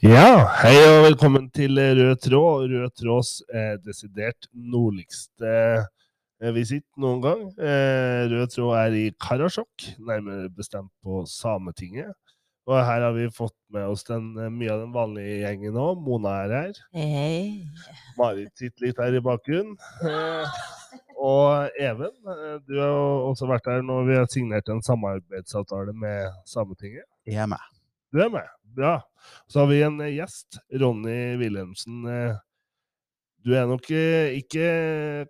Ja, hei og velkommen til Rød tråd. Rød tråds eh, desidert nordligste eh, visitt noen gang. Eh, Rød tråd er i Karasjok, nærmere bestemt på Sametinget. Og her har vi fått med oss den, eh, mye av den vanlige gjengen nå. Mona er her. Hei. Marit sitter litt her i bakgrunnen. Eh, og Even, eh, du har også vært her når vi har signert en samarbeidsavtale med Sametinget. Jeg er med. Du er med. Bra. Så har vi en eh, gjest, Ronny Wilhelmsen. Eh, Du er nok eh, ikke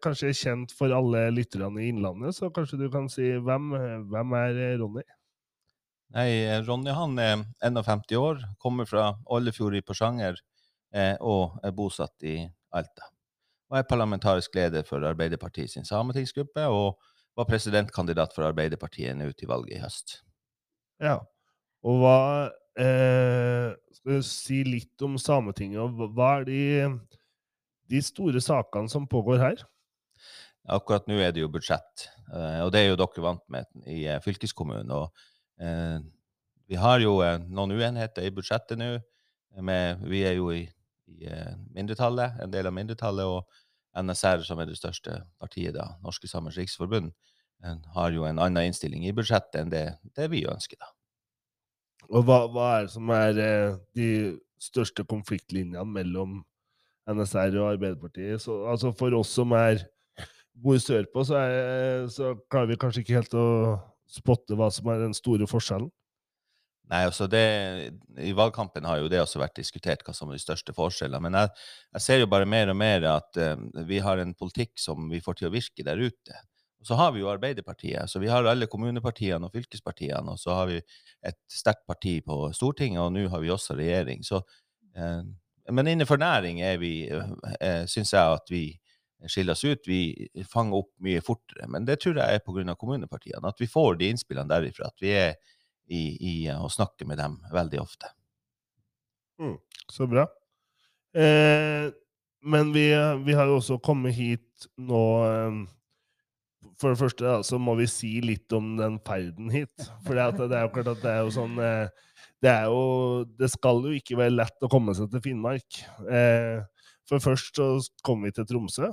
kanskje kjent for alle lytterne i Innlandet, så kanskje du kan si hvem, hvem er Ronny? Nei, Ronny han er 51 år, kommer fra Oldefjord i Porsanger og er bosatt i Alta. Og er parlamentarisk leder for Arbeiderpartiet sin sametingsgruppe og var presidentkandidat for Arbeiderpartiet nå til valget i høst. Ja. Og hva eh, Skal du si litt om Sametinget, og hva- er de, de store sakene som pågår her? Akkurat nå er det jo budsjett, eh, og det er jo dere vant med i eh, fylkeskommunen. Og vi har jo noen uenigheter i budsjettet nå. Vi er jo i, i mindretallet, en del av mindretallet, og NSR, som er det største partiet, da, Norske Samers Riksforbund, har jo en annen innstilling i budsjettet enn det, det vi ønsker. da. Og hva, hva er det som er eh, de største konfliktlinjene mellom NSR og Arbeiderpartiet? Så, altså for oss som er bor sørpå, så, er, så klarer vi kanskje ikke helt å spotte hva som er den store forskjellen. Nei, altså det, I valgkampen har jo det også vært diskutert hva som er de største forskjellene. Men jeg, jeg ser jo bare mer og mer at eh, vi har en politikk som vi får til å virke der ute. Og så har vi jo Arbeiderpartiet. så Vi har alle kommunepartiene og fylkespartiene. Og så har vi et sterkt parti på Stortinget, og nå har vi også regjering. Så, eh, men innenfor næring er vi, eh, syns jeg at vi skiller oss ut. Vi fanger opp mye fortere. Men det tror jeg er pga. kommunepartiene. At vi får de innspillene derifra. At vi er i, i å snakke med dem veldig ofte. Så bra. Eh, men vi, vi har jo også kommet hit nå eh, For det første da, så må vi si litt om den ferden hit. For det, er jo klart at det er jo sånn eh, det, er jo, det skal jo ikke være lett å komme seg til Finnmark. Eh, for først så kom vi til Tromsø.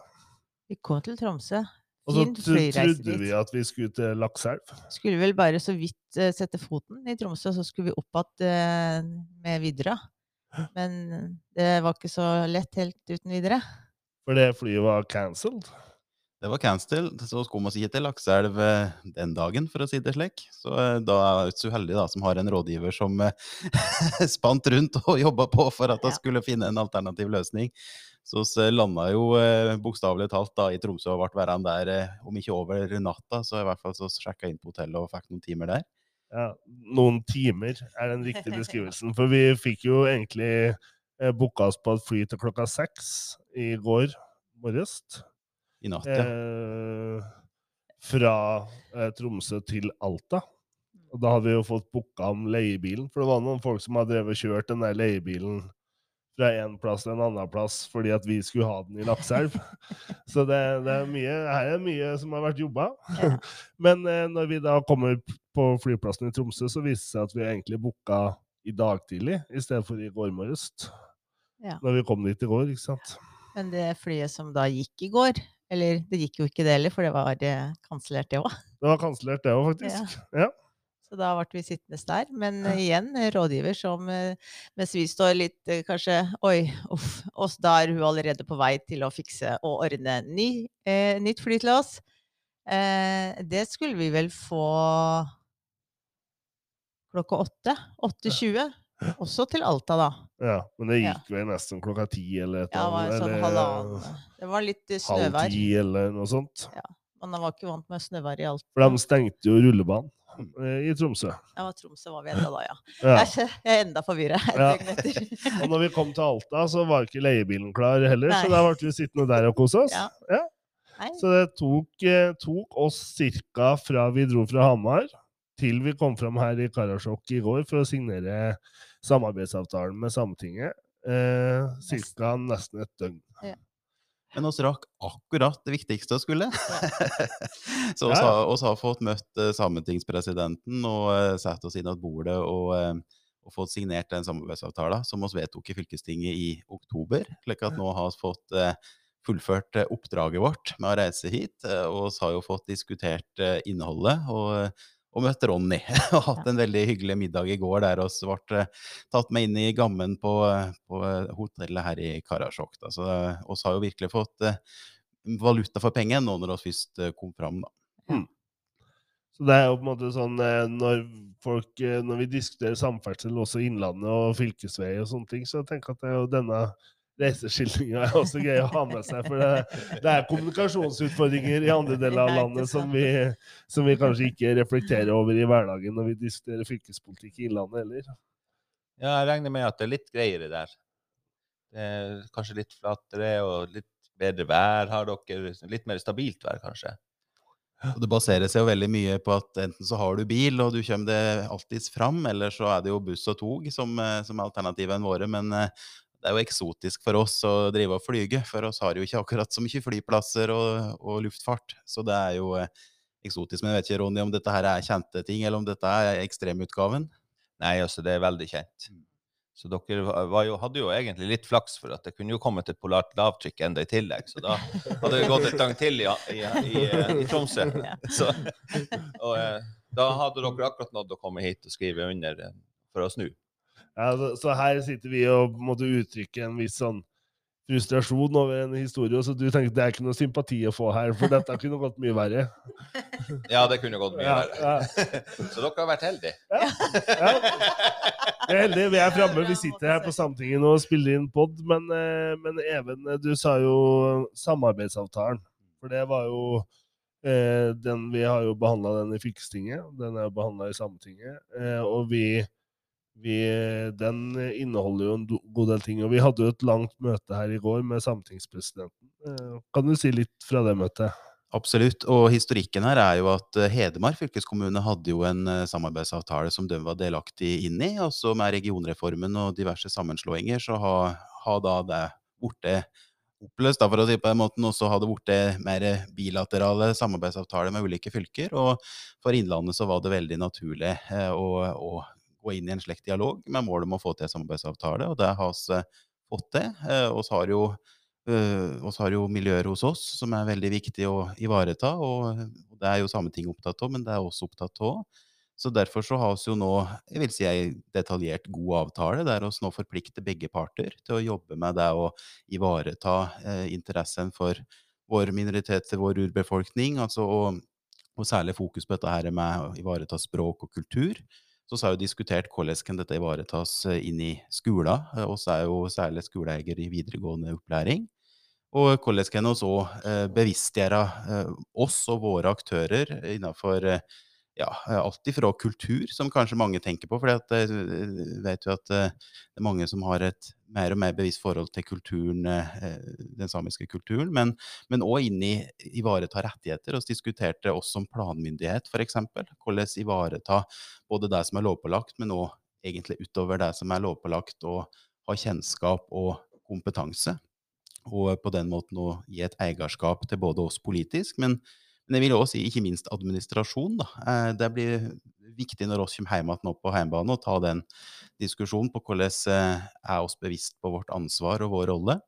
Vi kom til Tromsø. Og så trodde vi at vi skulle til Lakselv. Skulle vel bare så vidt eh, sette foten i Tromsø, så skulle vi opp igjen med Widerøe. Men det var ikke så lett helt uten videre. For det flyet var cancelled. Det var cancelled, så skulle man ikke til Lakselv eh, den dagen, for å si det slik. Så eh, da er jeg så heldig da, som har en rådgiver som eh, spant rundt og jobba på for at Ja. skulle finne en alternativ løsning. Så vi landa jo bokstavelig talt da i Tromsø og ble værende der, om ikke over natta, så i hvert fall så sjekka inn på hotellet og fikk noen timer der. Ja, noen timer er den riktige beskrivelsen. For vi fikk jo egentlig booka oss på et fly til klokka seks i går morges. I natt, ja. Eh, fra eh, Tromsø til Alta. Og da hadde vi jo fått booka om leiebilen, for det var noen folk som hadde drevet kjørt den der leiebilen fra en plass til en annen plass fordi at vi skulle ha den i Lakselv. Så det, det er mye, her er mye som har vært jobba. Ja. Men eh, når vi da kommer på flyplassen i Tromsø, så viste det seg at vi egentlig booka i dag tidlig i stedet for i går morges. Ja. Når vi kom dit i går, ikke sant. Men det flyet som da gikk i går Eller det gikk jo ikke det heller, for det var eh, kansellert, det òg. Det var kansellert, det òg, faktisk. Ja. Så da ble vi sittende der. Men ja. igjen, rådgiver som eh, Mens vi står litt eh, kanskje Oi, uff. Og da er hun allerede på vei til å fikse og ordne ny, eh, nytt fly til oss. Eh, det skulle vi vel få klokka åtte. 8.20. Også til Alta, da. ja. Men det gikk vel nesten klokka ti eller et Ja, det var en sånn eller halvannen Det var litt snøvær. halv ti eller noe sånt. Ja, Men Man var ikke vant med snøvær i Alta. For de stengte jo rullebanen eh, i Tromsø. Ja, Tromsø var vi enda da, ja. Ja. Jeg er- enda forvirra Ja. Og når vi kom til Alta, så var ikke leiebilen klar heller, så Nei. da ble vi sittende der og kose oss. Ja. Ja. Så det tok, eh, tok oss cirka fra vi dro fra Hamar til vi kom fram her i Karasjok i går for å signere samarbeidsavtalen med Sametinget. Eh, Ca. nesten et døgn. Men oss rakk akkurat det viktigste vi skulle. så Ja, ja. har, har fått møtt eh, sametingspresidenten og uh, satt oss inn at bordet og, eh, og fått signert den samarbeidsavtalen som vi vedtok i fylkestinget i oktober. Slik at nå har vi fått eh, fullført eh, oppdraget vårt med å reise hit. eh, Og vi har jo fått diskutert eh, innholdet og, og møtt Ronny. Og hatt en veldig hyggelig middag i går der vi ble eh, tatt med inn i gammen på, eh, på eh, hotellet her i Karasjok. Da. Så vi har jo virkelig fått valuta for pengene nå når vi først kom fram. Da. Så det er jo på en måte sånn når folk Når vi diskuterer samferdsel, også Innlandet og fylkesvei og sånne ting, så jeg tenker at det er jo denne reiseskildringa er også gøy å ha med seg. For det, det er kommunikasjonsutfordringer i andre deler av landet som vi, som vi kanskje ikke reflekterer over i hverdagen når vi diskuterer fylkespolitikk i Innlandet heller. Ja, jeg regner med at det er litt greiere der. Det er kanskje litt flatere og litt bedre vær har dere. Litt mer stabilt vær, kanskje. Og det baserer seg jo veldig mye på at enten så har du bil, og du kommer det alltids fram, eller så er det jo buss og tog som, eh, som er alternativene våre. Men eh, det er jo eksotisk for oss å drive og flyge, for oss har jo ikke akkurat så mye flyplasser og, og luftfart. Så det er jo eh, eksotisk. Men jeg vet ikke, Ronny, om dette her er kjente ting, eller om dette er ekstremutgaven? Nei, altså, det er veldig kjent. Så dere jo, hadde jo egentlig litt flaks for at det kunne jo kommet et polart lavtrykk enda i tillegg. Så da hadde det gått et døgn til i, i, i, i Tromsø. Så, og eh, da hadde dere akkurat nådd å komme hit og skrive under eh, for å snu. Ja, så, her sitter vi og måtte uttrykke en viss sånn frustrasjon over en historie, så du tenker det er ikke noe sympati å få her, for dette kunne gått mye verre. Ja, det kunne gått mye Ja, verre. ja. Så dere har vært heldige. Ja. Vi er heldige, vi er framme. Vi sitter her på Samtinget og spiller inn pod. Men, eh, men Even, du sa jo samarbeidsavtalen. For det var jo eh, den Vi har jo behandla den i fylkestinget. Den er jo behandla i Sametinget. Eh, og vi, vi Den inneholder jo en god del ting. Og vi hadde jo et langt møte her i går med sametingspresidenten. Eh, kan du si litt fra det møtet? Absolutt. Og historikken her er jo at eh, Hedmark fylkeskommune hadde jo en eh, samarbeidsavtale som de var delaktig inn i. Og så med regionreformen og diverse sammenslåinger, så har, har da det blitt oppløst, for å si på den måten. Og så har det blitt mer bilaterale samarbeidsavtaler med ulike fylker. Og for Innlandet så var det veldig naturlig å, å gå inn i en slik dialog med mål om å få til en samarbeidsavtale, og det har vi eh, fått til. Vi har jo Uh, så har jo miljøer hos oss som er veldig viktig å ivareta, og, det er jo Sametinget opptatt av, men det er også opptatt av. Så derfor så har vi jo nå jeg vil si, en detaljert god avtale, der vi nå forplikter begge parter til å jobbe med det å ivareta eh, interessen for vår minoritet, vår urbefolkning, altså, og, og særlig fokus på dette her med å ivareta språk og kultur. Så har vi diskutert hvordan kan dette ivaretas eh, inn i skolen. Eh, oss er jo særlig skoleeier i videregående opplæring. Og hvordan kan vi òg eh, bevisstgjøre eh, oss og våre aktører innenfor eh, ja, eh, alt ifra kultur, som kanskje mange tenker på. For jeg vet jo at eh, det er mange som har et mer og mer bevisst forhold til kulturen, eh, den samiske kulturen. Men òg inn i ivareta rettigheter. Vi diskuterte oss som planmyndighet, f.eks. Hvordan ivareta både det som er lovpålagt, men òg egentlig utover det som er lovpålagt, og ha kjennskap og kompetanse. Og på den måten å gi et eierskap til både oss politisk, men, men jeg vil også si ikke minst administrasjon. Da. Eh, Det blir viktig når oss kommer hjem igjen på hjemmebane, å ta den diskusjonen på hvordan eh, er oss bevisst på vårt ansvar og vår rolle.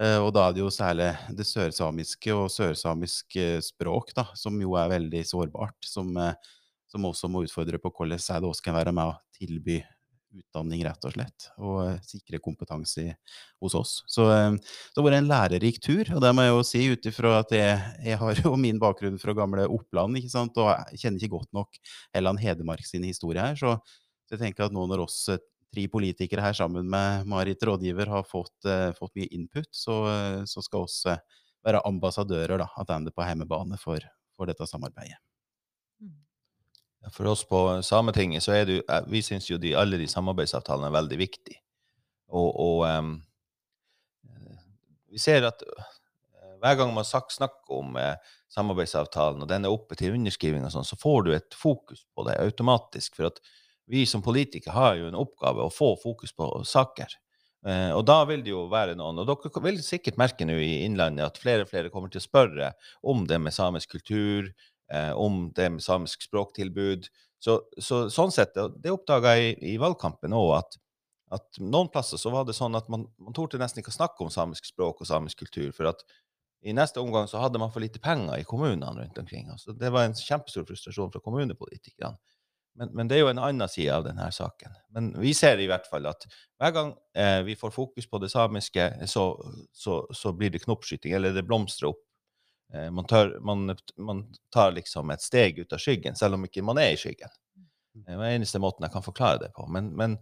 Eh, Og da er det jo særlig det sørsamiske og sørsamisk språk, da, som jo er veldig sårbart, som, som også må utfordre på hvordan er det oss kan være med å tilby utdanning, rett og slett, og eh, sikre kompetanse hos oss. Så så det har vært en lærerik tur, og det må jeg jo si ut ifra at jeg, jeg har jo min bakgrunn fra gamle Oppland, ikke sant, og jeg kjenner ikke godt nok Helland Hedmark sin historie her, så, jeg tenker at nå når oss eh, tre politikere her sammen med Marit rådgiver har fått, eh, fått mye input, så, eh, så skal oss eh, være ambassadører da, ender på hjemmebane for, for dette samarbeidet. For oss på Sametinget så er det jo eh, Vi syns jo de, alle de samarbeidsavtalene er veldig viktige. Og, og eh, vi ser at eh, hver gang man snakker om eh, samarbeidsavtalen, og den er oppe til underskriving, og sånn, så får du et fokus på det automatisk. For at vi som politikere har jo en oppgave å få fokus på saker. Eh, og da vil det jo være noen, og dere vil sikkert merke nå i Innlandet at flere og flere kommer til å spørre om det med samisk kultur, eh, om det med samisk språktilbud. Så, så sånn sett, det oppdaga jeg i, i valgkampen òg, at, at noen plasser så var det sånn at man, man torde nesten ikke å snakke om samisk språk og samisk kultur. for at i neste omgang så hadde man for lite penger i kommunene rundt omkring. Altså, det var en kjempestor frustrasjon fra kommunepolitikerne. Men, men, det er jo en annen side av denne saken. Men vi ser i hvert fall at hver gang eh, vi får fokus på det samiske, så, så, så blir det knoppskyting, eller det blomstrer opp. Eh, man, tar, man, man, tar, liksom et steg ut av skyggen, selv om ikke man er i skyggen. Det er den eneste måten jeg kan forklare det på. Men, men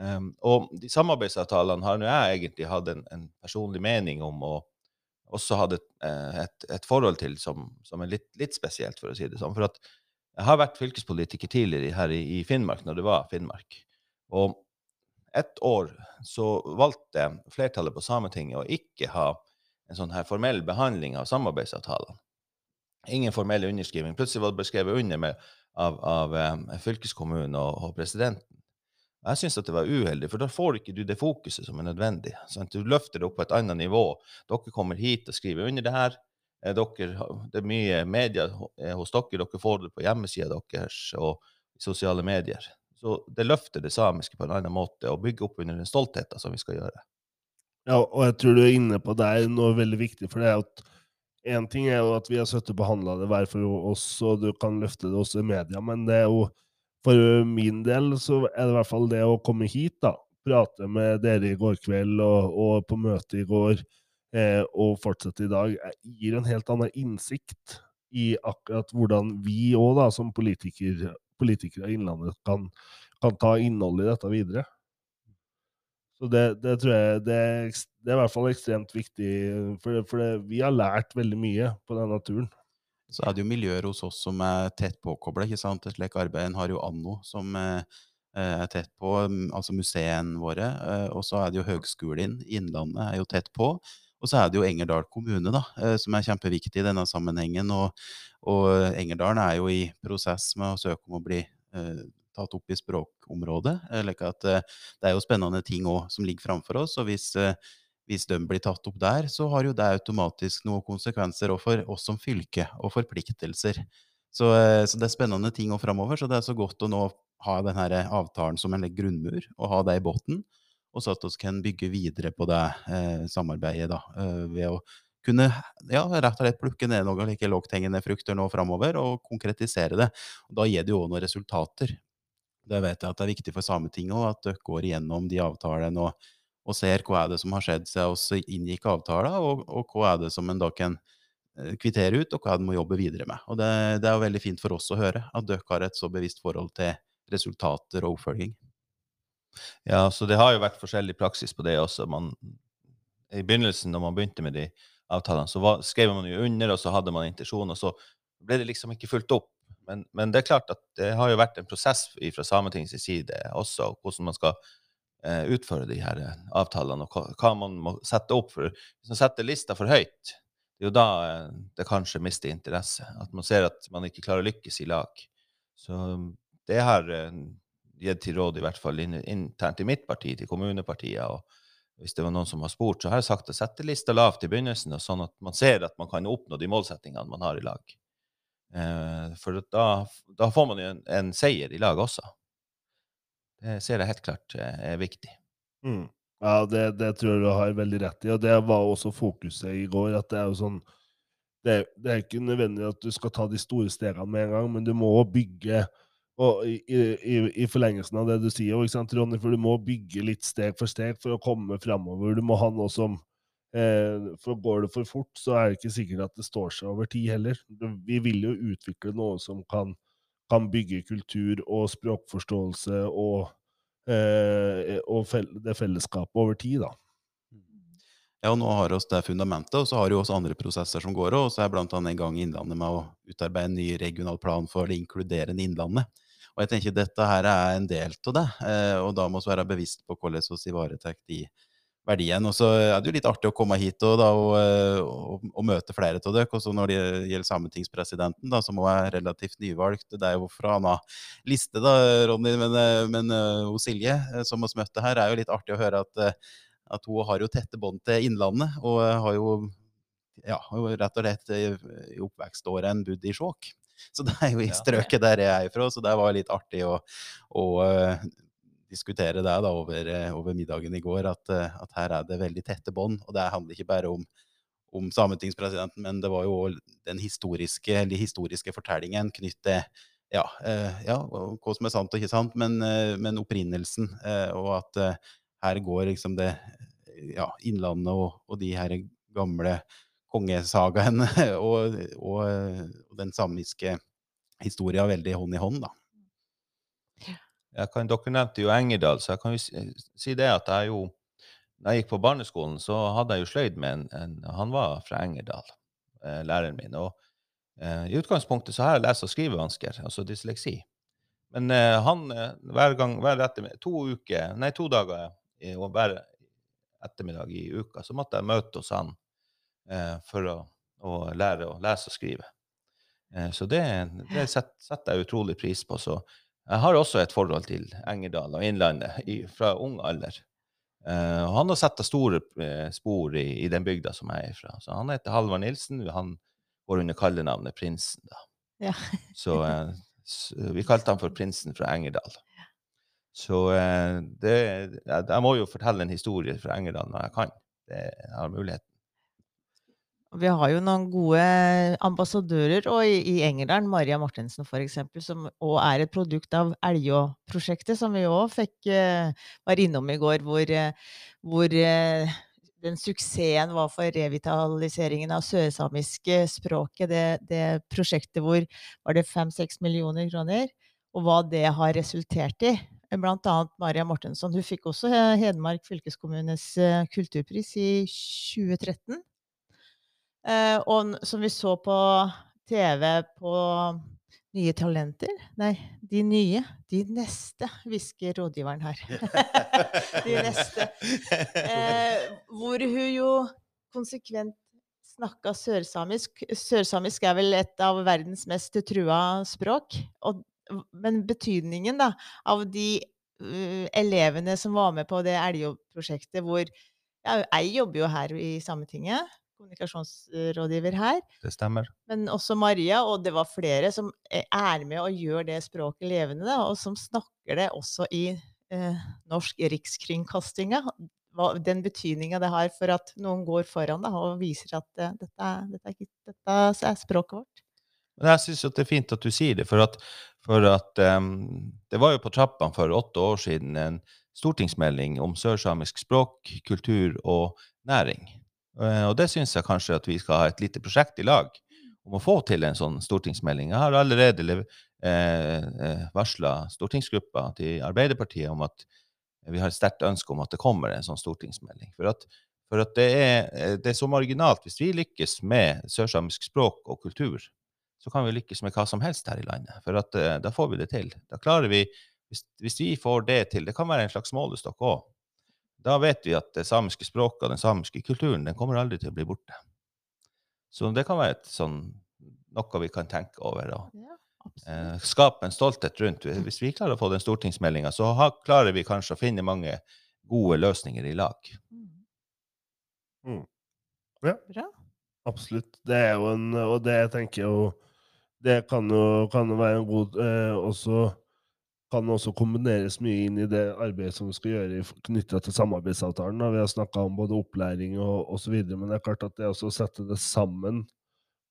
um, og de samarbeidsavtalene har jeg egentlig hatt en, en, personlig mening om, og også hatt et, eh, et, et, forhold til som, som er litt, litt, spesielt, for å si det sånn. For at jeg har vært fylkespolitiker tidligere her i, i Finnmark, når det var Finnmark. Og ett år så valgte flertallet på Sametinget å ikke ha en sånn her formell behandling av samarbeidsavtalene. Ingen formell underskriving. Plutselig var det beskrevet under med, av, av um, fylkeskommunen og, og, presidenten. Jeg syns det var uheldig, for da får ikke du det fokuset som er nødvendig. Sant? Du løfter det opp på et annet nivå. Dere kommer hit og skriver under det her. Dere, det er mye media eh, hos dere. Dere får det på hjemmesida deres og sosiale medier. Så det løfter det samiske på en annen måte og bygger opp under den stoltheten som vi skal gjøre. Ja, og jeg tror du er inne på det er noe veldig viktig. for det er at Én ting er jo at vi har sittet og behandla det hver for oss, og du kan løfte det også i media, men det er jo for min del så er det i hvert fall det å komme hit, da. Prate med dere i går kveld og, og på møte i går eh, og fortsette i dag, gir en helt annen innsikt i akkurat hvordan vi òg, som politiker, politikere i Innlandet, kan, kan, ta innholdet i dette videre. Så det, det tror jeg det er, det er, i hvert fall ekstremt viktig, for, for det, vi har lært veldig mye på denne turen. Så er det jo miljøer hos oss som er tett påkobla. Et slikt arbeid har jo Anno, som eh, er tett på, altså museene våre. Eh, og så er det jo Høgskolen Innlandet er jo tett på. Og så er det jo Engerdal kommune, da, eh, som er kjempeviktig i denne sammenhengen. Og, og Engerdalen er jo i prosess med å søke om å bli eh, tatt opp i språkområdet. Like at, eh, det er jo spennende ting òg som ligger framfor oss. og hvis, eh, hvis de blir tatt opp der, så har jo det automatisk noen konsekvenser òg for oss som fylke, og forpliktelser. Så, eh, så det er spennende ting òg framover. Så det er så godt å nå ha denne avtalen som en grunnmur, og ha det i bunnen og så at vi kan bygge videre på det eh, samarbeidet da, eh, ved å kunne ja, rett og slett plukke ned noen like lavthengende frukter nå framover og konkretisere det. Og da gir det jo òg noen resultater. Det vet jeg at det er viktig for Sametinget òg, at dere går igjennom de avtalene og, og, ser hva er det som har skjedd siden vi inngikk avtalen, og, og, hva er det som en da kan eh, kvittere ut, og hva en må jobbe videre med. Og det, det er jo veldig fint for oss å høre at dere har et så bevisst forhold til resultater og oppfølging. Ja, så det har jo vært forskjellig praksis på det også. Man, I begynnelsen, når man begynte med de avtalene, så var, skrev man jo under, og så hadde man intensjon, og så ble det liksom ikke fulgt opp. Men, men, det er klart at det har jo vært en prosess fra Sametingets side også, hvordan man skal eh, utføre de her eh, avtalene, og hva, man må sette opp. for Hvis man setter lista for høyt, det er jo da eh, det kanskje mister interesse. At man ser at man ikke klarer å lykkes i lag. Så det har eh, gitt til råd, i hvert fall internt i mitt parti, til kommunepartiet. og hvis det var noen som har spurt, så har jeg sagt å sette lista lavt i begynnelsen, sånn at man ser at man kan oppnå de målsettingene man har i lag. Eh, for da, da, får man jo en, en, seier i laget også. Det ser jeg helt klart eh, er viktig. Mm. Ja, det, det, tror jeg du har veldig rett i, og det var også fokuset i går. at det er jo sånn det, det er ikke nødvendig at du skal ta de store stegene med en gang, men du må bygge og i, i, i, forlengelsen av det du sier, ikke sant, Ronny, for du må bygge litt steg for steg for å komme framover. Du må ha noe som For går det for fort, så er det ikke sikkert at det står seg over tid heller. Vi vil jo utvikle noe som kan, kan bygge kultur og språkforståelse og, eh, og det fellesskapet over tid, da. Ja, og nå har vi det fundamentet, og så har vi også andre prosesser som går. Og så er bl.a. en gang i Innlandet med å utarbeide en ny regional plan for det inkluderende Innlandet. Og jeg tenker dette her er en del av det, eh, og da må vi være bevisst på hvordan vi ivaretar de verdiene. Og så er det jo litt artig å komme hit og, da, og, eh, og, og møte flere av dere. Og så når det gjelder sametingspresidenten, da, som også er relativt nyvalgt, det er jo fra en annen liste, da, Ronny, men, eh, men uh, Silje, som vi møtte her, er jo litt artig å høre at, at hun har jo tette bånd til Innlandet, og har jo ja, rett og slett i oppvekståret en bodd i Skjåk. Så det er jo i strøket der jeg er fra, så det var litt artig å, å eh, diskutere det da over, eh, over middagen i går, at, eh, at her er det veldig tette bånd. Og det handler ikke bare om, om sametingspresidenten, men det var jo også den historiske, eller historiske fortellingen knyttet til ja, eh, ja, hva som er sant og ikke sant, men, men opprinnelsen, og at her går liksom det ja, Innlandet og, og de her gamle kongesagaene og, og, og den samiske historia veldig hånd i hånd, da. Kan, dere nevnte jo Engerdal, så jeg kan jo si, det at jeg jo Da jeg gikk på barneskolen, så hadde jeg jo sløyd med en, en Han var fra Engerdal, eh, læreren min. Og eh, i utgangspunktet så har jeg lese- og skrivevansker, altså dysleksi. Men eh, han eh, hver gang, hver ettermiddag, to uker, nei, to dager og hver ettermiddag i uka, så måtte jeg møte hos han eh, for å, å lære å lese og skrive. Eh, så det, det set- setter jeg utrolig pris på. Så jeg har også et forhold til Engerdal og Innlandet i, fra ung alder. Uh, og han har satt store eh, spor i, i den bygda som jeg er fra. Så han heter Halvard Nilsen. Han går under kallenavnet Prinsen. da. Ja. Så, uh, så, vi kalte han for Prinsen fra Engerdal. Så uh, det, jeg, jeg må jo fortelle en historie fra Engerdal når jeg kan. Det, jeg har mulighet. Vi har jo noen gode ambassadører i, i Engerdalen, Maria Martensen f.eks., som òg er et produkt av Elgå-prosjektet, som vi òg fikk eh, var innom i går, hvor, eh, hvor eh, den suksessen var for revitaliseringen av sørsamiske språket. Det, det prosjektet hvor var det fem-seks millioner kroner, og hva det har resultert i. Blant annet Maria Mortensson. Hun fikk også Hedmark fylkeskommunes kulturpris i 2013. Eh, og som vi så på TV på Nye talenter Nei, de nye. De neste, hvisker rådgiveren her. de neste. Eh, hvor hun jo konsekvent snakka sørsamisk. Sørsamisk er vel et av verdens mest trua språk. Og, men betydningen da, av de uh, elevene som var med på det Elgå-prosjektet, hvor ja, Jeg jobber jo her i Sametinget, kommunikasjonsrådgiver her. Det stemmer. Men også Maria, og det var flere som eh, er med og gjør det språket levende, og som snakker det også i eh, norsk rikskringkastinga. Den betydninga det har for at noen går foran da, og viser at eh, dette, dette, dette er språket vårt. Men jeg syns det er fint at du sier det, for at, for at um, det var jo på trappene for åtte år siden en stortingsmelding om sørsamisk språk, kultur og næring. Eh, Og det syns jeg kanskje at vi skal ha et lite prosjekt i lag om å få til en sånn stortingsmelding. Jeg har allerede eh, eh, varsla stortingsgruppa til Arbeiderpartiet om at vi har et sterkt ønske om at det kommer en sånn stortingsmelding. For at, for at det, er, eh, det er så marginalt. Hvis vi lykkes med sørsamisk språk og kultur, så kan vi lykkes med hva som helst her i landet. For at, da får vi det til. Da klarer vi, hvis, hvis vi får det til, det kan være en slags målestokk òg, da vet vi at det samiske språket og den samiske kulturen den kommer aldri til å bli borte. Så det kan være et sånn, noe vi kan tenke over og Ja, eh, skape en stolthet rundt. Hvis vi klarer å få den stortingsmeldinga, så ha, klarer vi kanskje å finne mange gode løsninger i lag. Mm. Ja. Bra. Absolutt. Det er jo en Og det jeg tenker jo Det kan jo, kan jo være en god eh, også kan også kombineres mye inn i det arbeidet som vi skal gjøre knytta til samarbeidsavtalen. Vi har snakka om både opplæring og osv., men det er klart at det å sette det sammen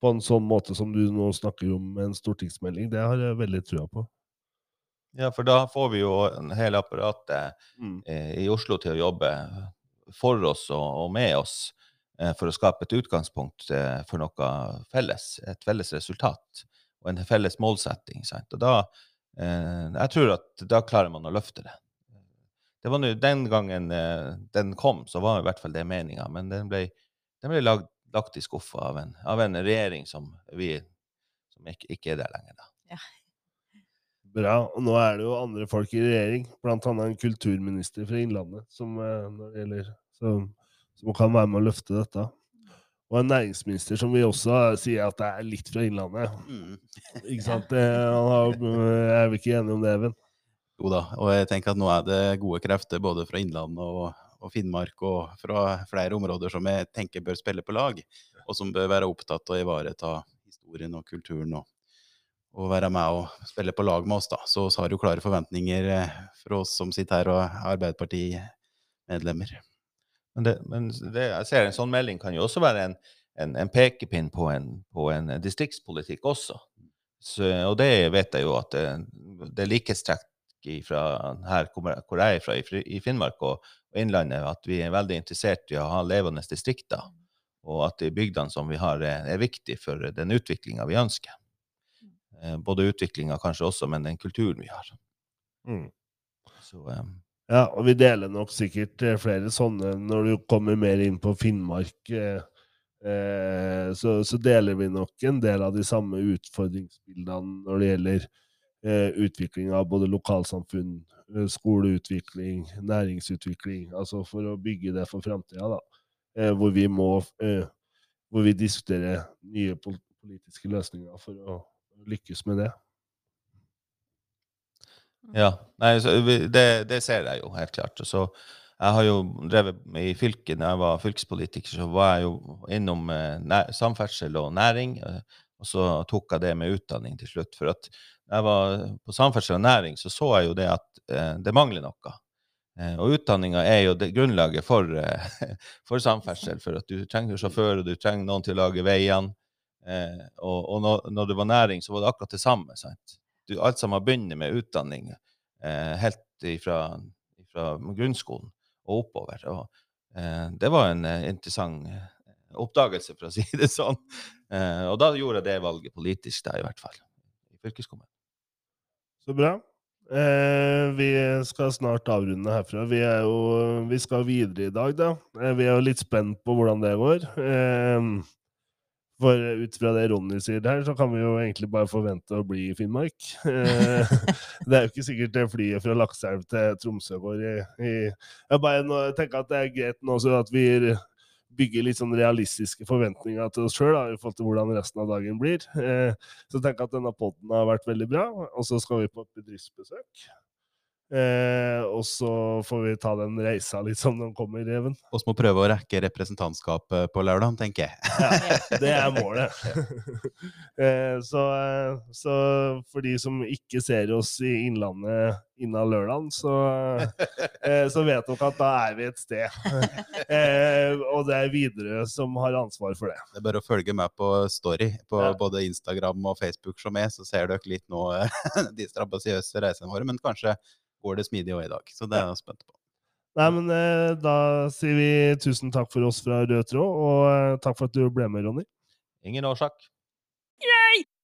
på en sånn måte som du nå snakker om med en stortingsmelding, det har jeg veldig trua på. Ja, for da får vi jo en hele apparatet Mm. eh, i Oslo til å jobbe for oss og, med oss eh, for å skape et utgangspunkt eh, for noe felles, et felles resultat og en felles målsetting. Sant? Og da, jeg tror at da klarer man å løfte det. Det var nå Den gangen eh, den kom, så var i hvert fall det meninga, men den ble, den ble lag, lagt i skuffa av en, av en regjering som, vi, som ikke, ikke er der lenger. da. Bra. Og nå er det jo andre folk i regjering, blant annet en kulturminister fra Innlandet, som, eh, gjelder, som, som kan være med å løfte dette. Og en næringsminister som vi også sier at det er litt fra Innlandet. Mm. Ikke sant? Det, han er vi ikke enige om det, Even? Jo da, og jeg tenker at nå er det gode krefter både fra Innlandet og, og Finnmark og fra flere områder som jeg tenker bør spille på lag. og som bør være opptatt av å ivareta historien og kulturen og, og være med og spille på lag med oss. da. Så vi har jo klare forventninger eh, for oss som sitter her og er Arbeiderparti-medlemmer. Men, det, men det, jeg ser en sånn melding kan jo også være en, en, en pekepinn på en, på en distriktspolitikk også. Så, og det vet jeg jo at det, det er likhetstrekk fra her hvor jeg er fra, i, Finnmark og, og Innlandet, at vi er veldig interessert i å ha levende distrikter. Og at de bygdene som vi har, er, er viktige for den utviklinga vi ønsker. Eh, både utviklinga kanskje også, men den kulturen vi har. Mm. Så, eh, Ja, og vi deler nok sikkert eh, flere sånne når du kommer mer inn på Finnmark. Eh, eh, så, så deler vi nok en del av de samme utfordringsbildene når det gjelder eh, utvikling av både lokalsamfunn, eh, skoleutvikling, næringsutvikling. Altså for å bygge det for framtida, da. Eh, hvor vi må Hvor vi diskuterer nye politiske løsninger for å lykkes med det. Ja, nei, det, det ser jeg jo helt klart. Så jeg har jo drevet i fylket, når jeg var fylkespolitiker, så var jeg jo innom eh, samferdsel og næring, eh, og så tok jeg det med utdanning til slutt. For at jeg var på samferdsel og næring, så så jeg jo det at eh, det mangler noe. Eh, og utdanninga er jo det grunnlaget for, eh, for samferdsel, for at du trenger sjåfør, og du trenger noen til å lage veiene. Eh, og og når, når det var næring, så var det akkurat det samme. sant? Du, alt sammen begynner med utdanning eh, helt ifra, ifra grunnskolen og oppover. Og, eh, det var en eh, interessant eh, oppdagelse, for å si det sånn. Eh, og da gjorde jeg det valget politisk, da, i hvert fall. I fylkeskommunen. Så bra. Eh, vi skal snart avrunde herfra. Vi, jo, vi skal videre i dag, da. Eh, vi er jo litt spent på hvordan det går. Eh, for ut fra det Ronny sier her, så kan vi jo egentlig bare forvente å bli i Finnmark. Eh, det er jo ikke sikkert det flyet fra Lakselv til Tromsø går i, i Jeg bare tenker at det er greit nå også at vi bygger litt sånn realistiske forventninger til oss sjøl i forhold til hvordan resten av dagen blir. Eh, så jeg at denne podden har vært veldig bra, og så skal vi på et bedriftsbesøk. Eh, og så får vi ta den reisa litt som den kommer, Even. Vi må prøve å rekke representantskapet på lørdag, tenker jeg. Ja, det er målet. eh, så, eh, så for de som ikke ser oss i Innlandet innen lørdag, så, eh, så vet dere at da er vi et sted. eh, og det er Widerøe som har ansvar for det. Det er bare å følge med på Story på Ja. både Instagram og Facebook som er, så ser dere litt nå eh, de strabasiøse reisene våre. Men kanskje går det smidig òg i dag. Så det er jeg spent på. Nei, men eh, da sier vi tusen takk for oss fra Rød tråd, og eh, takk for at du ble med, Ronny. Ingen årsak. Yay!